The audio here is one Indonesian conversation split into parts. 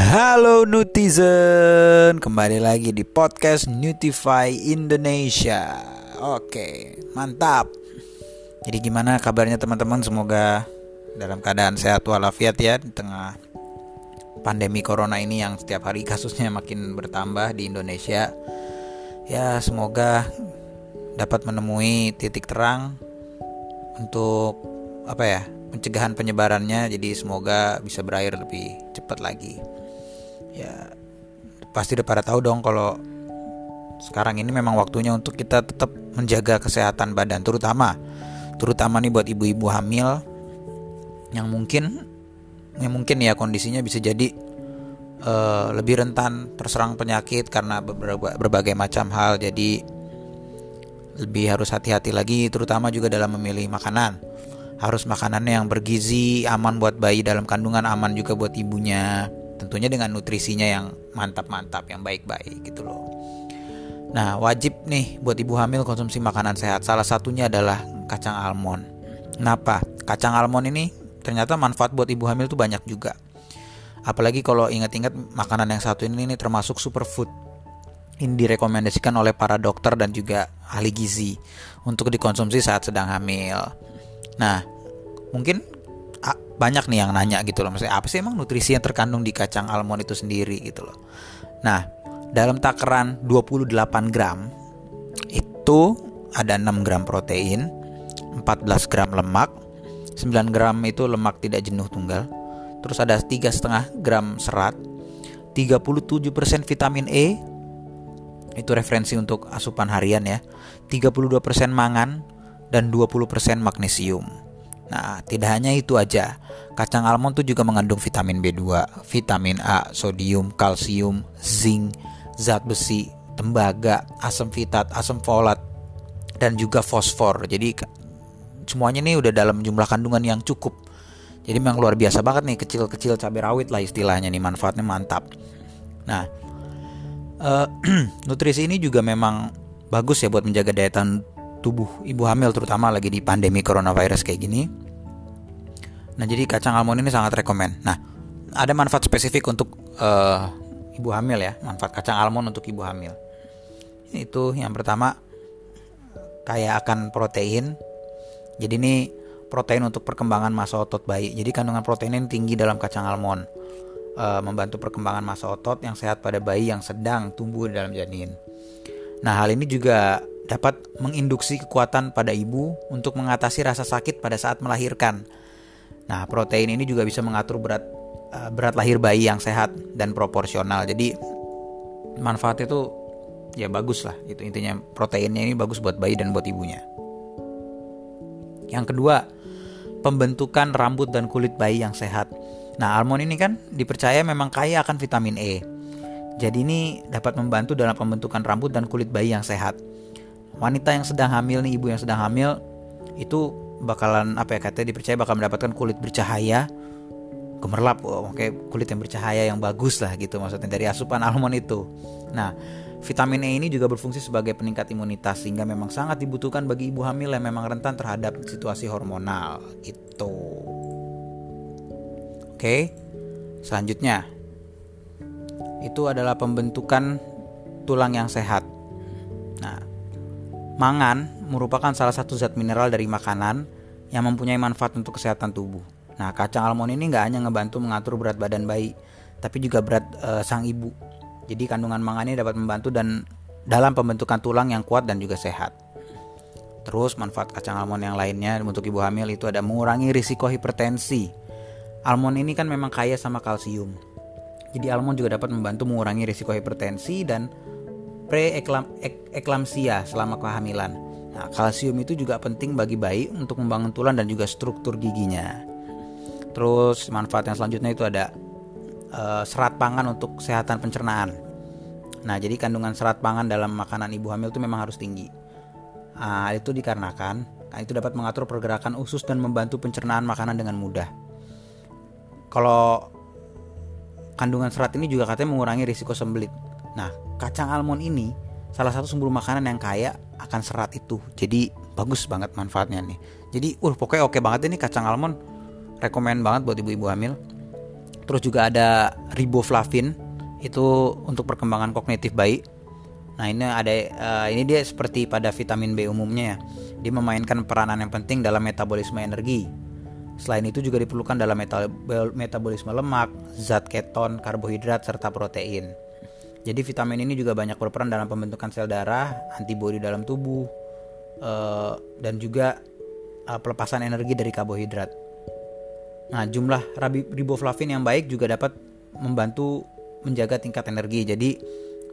Halo netizen, kembali lagi di podcast Nutify Indonesia. Oke, mantap. Jadi gimana kabarnya teman-teman? Semoga dalam keadaan sehat walafiat ya di tengah pandemi corona ini yang setiap hari kasusnya makin bertambah di Indonesia. Ya, semoga dapat menemui titik terang untuk apa ya pencegahan penyebarannya jadi semoga bisa berakhir lebih cepat lagi ya pasti udah pada tahu dong kalau sekarang ini memang waktunya untuk kita tetap menjaga kesehatan badan terutama terutama nih buat ibu-ibu hamil yang mungkin yang mungkin ya kondisinya bisa jadi uh, lebih rentan terserang penyakit karena berbagai, berbagai macam hal jadi lebih harus hati-hati lagi terutama juga dalam memilih makanan harus makanannya yang bergizi, aman buat bayi dalam kandungan, aman juga buat ibunya. Tentunya dengan nutrisinya yang mantap-mantap, yang baik-baik gitu loh. Nah, wajib nih buat ibu hamil konsumsi makanan sehat. Salah satunya adalah kacang almond. Kenapa? Kacang almond ini ternyata manfaat buat ibu hamil tuh banyak juga. Apalagi kalau ingat-ingat makanan yang satu ini, ini termasuk superfood. Ini direkomendasikan oleh para dokter dan juga ahli gizi untuk dikonsumsi saat sedang hamil. Nah, mungkin banyak nih yang nanya gitu loh, maksudnya apa sih emang nutrisi yang terkandung di kacang almond itu sendiri gitu loh. Nah, dalam takaran 28 gram itu ada 6 gram protein, 14 gram lemak, 9 gram itu lemak tidak jenuh tunggal, terus ada 3,5 gram serat, 37% vitamin E, itu referensi untuk asupan harian ya, 32% mangan, dan 20% magnesium. Nah, tidak hanya itu aja. Kacang almond tuh juga mengandung vitamin B2, vitamin A, sodium, kalsium, zinc, zat besi, tembaga, asam fitat, asam folat, dan juga fosfor. Jadi semuanya ini udah dalam jumlah kandungan yang cukup. Jadi memang luar biasa banget nih kecil-kecil cabai rawit lah istilahnya nih manfaatnya mantap. Nah, uh, nutrisi ini juga memang bagus ya buat menjaga daya tahan tubuh ibu hamil terutama lagi di pandemi coronavirus kayak gini. Nah jadi kacang almond ini sangat rekomend. Nah ada manfaat spesifik untuk uh, ibu hamil ya, manfaat kacang almond untuk ibu hamil. Itu yang pertama kaya akan protein. Jadi ini protein untuk perkembangan masa otot bayi. Jadi kandungan protein ini tinggi dalam kacang almond. Uh, membantu perkembangan masa otot yang sehat pada bayi yang sedang tumbuh dalam janin. Nah, hal ini juga dapat menginduksi kekuatan pada ibu untuk mengatasi rasa sakit pada saat melahirkan. Nah, protein ini juga bisa mengatur berat uh, berat lahir bayi yang sehat dan proporsional. Jadi manfaatnya itu ya bagus lah. Itu intinya proteinnya ini bagus buat bayi dan buat ibunya. Yang kedua, pembentukan rambut dan kulit bayi yang sehat. Nah, almond ini kan dipercaya memang kaya akan vitamin E. Jadi ini dapat membantu dalam pembentukan rambut dan kulit bayi yang sehat wanita yang sedang hamil nih ibu yang sedang hamil itu bakalan apa ya katanya dipercaya bakal mendapatkan kulit bercahaya gemerlap oh, oke kulit yang bercahaya yang bagus lah gitu maksudnya dari asupan almond itu. Nah vitamin E ini juga berfungsi sebagai peningkat imunitas sehingga memang sangat dibutuhkan bagi ibu hamil yang memang rentan terhadap situasi hormonal itu oke selanjutnya. Itu adalah pembentukan tulang yang sehat Mangan merupakan salah satu zat mineral dari makanan yang mempunyai manfaat untuk kesehatan tubuh. Nah, kacang almond ini nggak hanya ngebantu mengatur berat badan bayi, tapi juga berat e, sang ibu. Jadi kandungan mangan ini dapat membantu dan dalam pembentukan tulang yang kuat dan juga sehat. Terus manfaat kacang almond yang lainnya untuk ibu hamil itu ada mengurangi risiko hipertensi. Almond ini kan memang kaya sama kalsium. Jadi almond juga dapat membantu mengurangi risiko hipertensi dan preeklamsia selama kehamilan. Nah, kalsium itu juga penting bagi bayi untuk membangun tulang dan juga struktur giginya. Terus manfaat yang selanjutnya itu ada uh, serat pangan untuk kesehatan pencernaan. Nah, jadi kandungan serat pangan dalam makanan ibu hamil itu memang harus tinggi. Nah, itu dikarenakan nah, itu dapat mengatur pergerakan usus dan membantu pencernaan makanan dengan mudah. Kalau kandungan serat ini juga katanya mengurangi risiko sembelit. Nah, kacang almond ini salah satu sumber makanan yang kaya akan serat itu. Jadi bagus banget manfaatnya nih. Jadi, uh pokoknya oke banget ini kacang almond. Rekomen banget buat ibu-ibu hamil. terus juga ada riboflavin itu untuk perkembangan kognitif bayi nah ini ada uh, ini dia seperti pada vitamin B umumnya ya dia memainkan peranan yang penting dalam metabolisme energi Selain itu juga diperlukan dalam metabolisme lemak, zat keton, karbohidrat, serta protein. Jadi vitamin ini juga banyak berperan dalam pembentukan sel darah, antibodi dalam tubuh, uh, dan juga uh, pelepasan energi dari karbohidrat. Nah, jumlah riboflavin yang baik juga dapat membantu menjaga tingkat energi. Jadi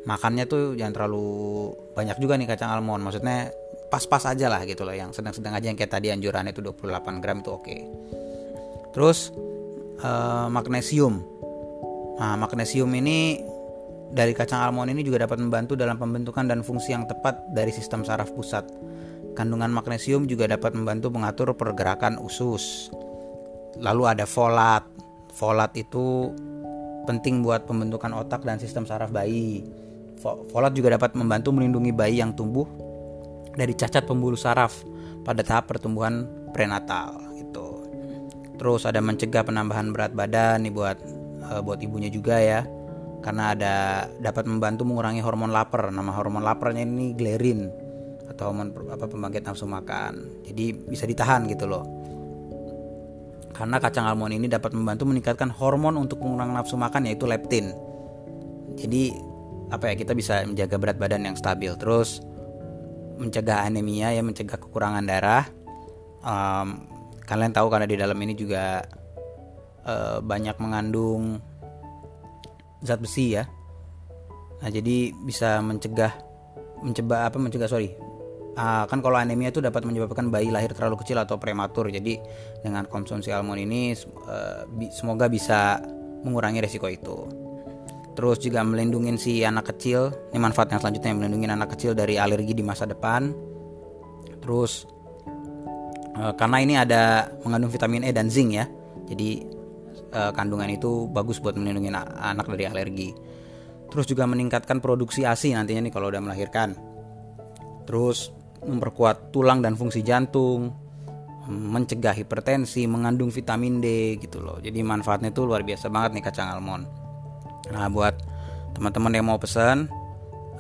makannya tuh jangan terlalu banyak juga nih kacang almond. Maksudnya pas-pas aja lah gitu loh yang sedang-sedang aja yang kayak tadi anjurannya itu 28 gram itu oke terus uh, magnesium nah magnesium ini dari kacang almond ini juga dapat membantu dalam pembentukan dan fungsi yang tepat dari sistem saraf pusat kandungan magnesium juga dapat membantu mengatur pergerakan usus lalu ada folat folat itu penting buat pembentukan otak dan sistem saraf bayi folat juga dapat membantu melindungi bayi yang tumbuh dari cacat pembuluh saraf pada tahap pertumbuhan prenatal gitu. Terus ada mencegah penambahan berat badan nih buat uh, buat ibunya juga ya. Karena ada dapat membantu mengurangi hormon lapar. Nama hormon laparnya ini glerin atau hormon apa pembangkit nafsu makan. Jadi bisa ditahan gitu loh. Karena kacang almond ini dapat membantu meningkatkan hormon untuk mengurangi nafsu makan yaitu leptin. Jadi apa ya kita bisa menjaga berat badan yang stabil. Terus mencegah anemia ya mencegah kekurangan darah um, kalian tahu karena di dalam ini juga uh, banyak mengandung zat besi ya. Nah jadi bisa mencegah mencegah apa mencegah sorry. Uh, kan kalau anemia itu dapat menyebabkan bayi lahir terlalu kecil atau prematur. Jadi dengan konsumsi almond ini uh, semoga bisa mengurangi resiko itu. Terus juga melindungi si anak kecil ini manfaat yang selanjutnya melindungi anak kecil dari alergi di masa depan. Terus e, karena ini ada mengandung vitamin E dan zinc ya. Jadi e, kandungan itu bagus buat melindungi anak dari alergi terus juga meningkatkan produksi ASI nantinya nih kalau udah melahirkan terus memperkuat tulang dan fungsi jantung mencegah hipertensi mengandung vitamin D gitu loh jadi manfaatnya itu luar biasa banget nih kacang almond Nah, buat teman-teman yang mau pesan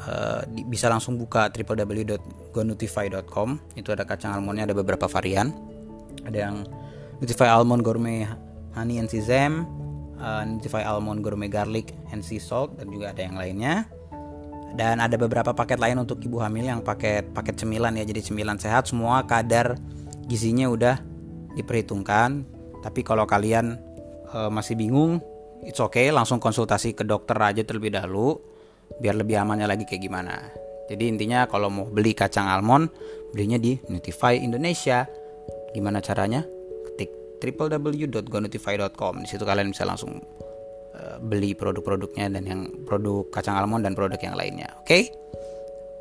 uh, bisa langsung buka www.gonotify.com. Itu ada kacang almondnya ada beberapa varian. Ada yang Notify Almond Gourmet Honey and Sesame, uh, Notify Almond Gourmet Garlic and Sea Salt dan juga ada yang lainnya. Dan ada beberapa paket lain untuk ibu hamil yang paket paket cemilan ya. Jadi cemilan sehat semua kadar gizinya udah diperhitungkan. Tapi kalau kalian uh, masih bingung it's okay langsung konsultasi ke dokter aja terlebih dahulu biar lebih amannya lagi kayak gimana jadi intinya kalau mau beli kacang almond belinya di Notify Indonesia gimana caranya www.gonotify.com di situ kalian bisa langsung uh, beli produk-produknya dan yang produk kacang almond dan produk yang lainnya. Oke? Okay?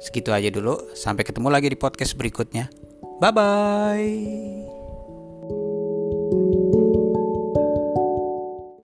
segitu aja dulu. Sampai ketemu lagi di podcast berikutnya. Bye bye